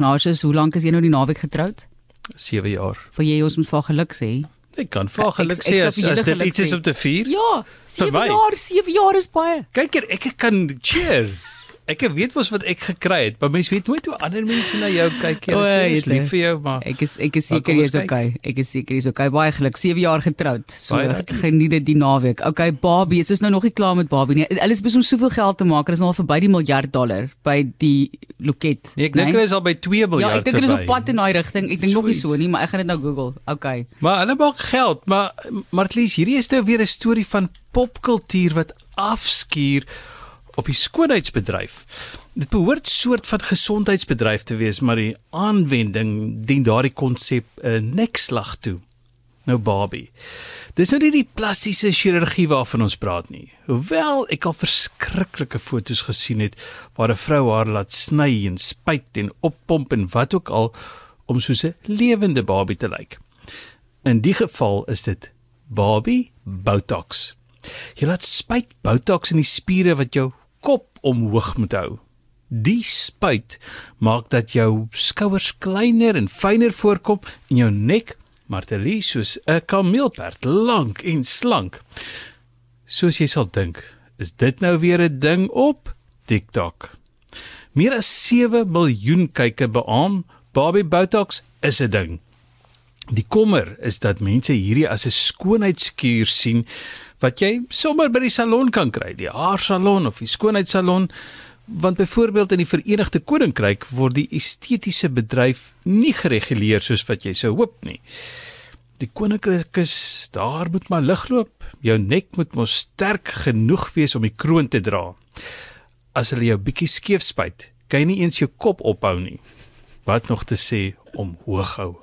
Ignatius, hoe lank is jy nou die naweek getroud? 7 jaar. Wil jy ons moet vir geluk sê? Ek kan vir geluk sê as, vir as dit iets is om te vier. Ja, 7 my. jaar, 7 jaar is baie. Kyk hier, ek kan cheer. Ek weet mos wat ek gekry het, maar mense weet nooit hoe ander mense na jou kyk. Jy O, sê is jyte. lief vir jou, maar Ek is ek is Maar seker kom jy ons is kyk. okay. Ek is seker jy is okay. Baie geluk. 7 jaar getroud. So geniet dit die naweek. Okay, Barbie, is nou nog nie klaar met Barbie nie. Hulle is besig om soveel geld te maak. Hulle is nou al verby die miljard dollar by die loket. nee, ek dink hulle is al by 2 miljard Ja, ek dink hulle is op pad in daai rigting. Ek dink nog nie so nie, maar ek gaan dit nou Google. Okay. Maar hulle maak geld, maar Martlies, hierdie is nou weer 'n storie van popkultuur wat afskuur op die skoonheidsbedryf. Dit behoort soort van gesondheidsbedryf te wees, maar die aanwending dien daardie konsep 'n nekslag toe. Nou Barbie. Dis nou nie die plastiese chirurgie waarvan ons praat nie. Hoewel ek al verskriklike foto's gesien het waar 'n vrou haar laat sny en spuit en oppomp en wat ook al om soos 'n lewende Barbie te lyk. In die geval is dit Barbie Botox. Jy laat spuit Botox in die spiere wat jou kop omhoog moet hou. Die spuit maak dat jou skouers kleiner en fyner voorkom en jou nek martelie soos 'n kameelperd, lank en slank. Soos jy sal dink, is dit nou weer 'n ding op TikTok. Meer as 7 miljoen kykke beamoen Barbie Botox is 'n ding. Die kommer is dat mense hierdie as 'n skoonheidskuur sien wat jy sommer by die salon kan kry, die haarsalon of die skoonheidssalon, want byvoorbeeld in die Verenigde Koninkryk word die estetiese bedryf nie gereguleer soos wat jy sou hoop nie. Die koninkryk is daar moet maar lig loop. Jou nek moet mos sterk genoeg wees om die kroon te dra. As hulle jou bietjie skeef spuit, kan jy nie eens jou kop ophou nie. Wat nog te sê om hoog hou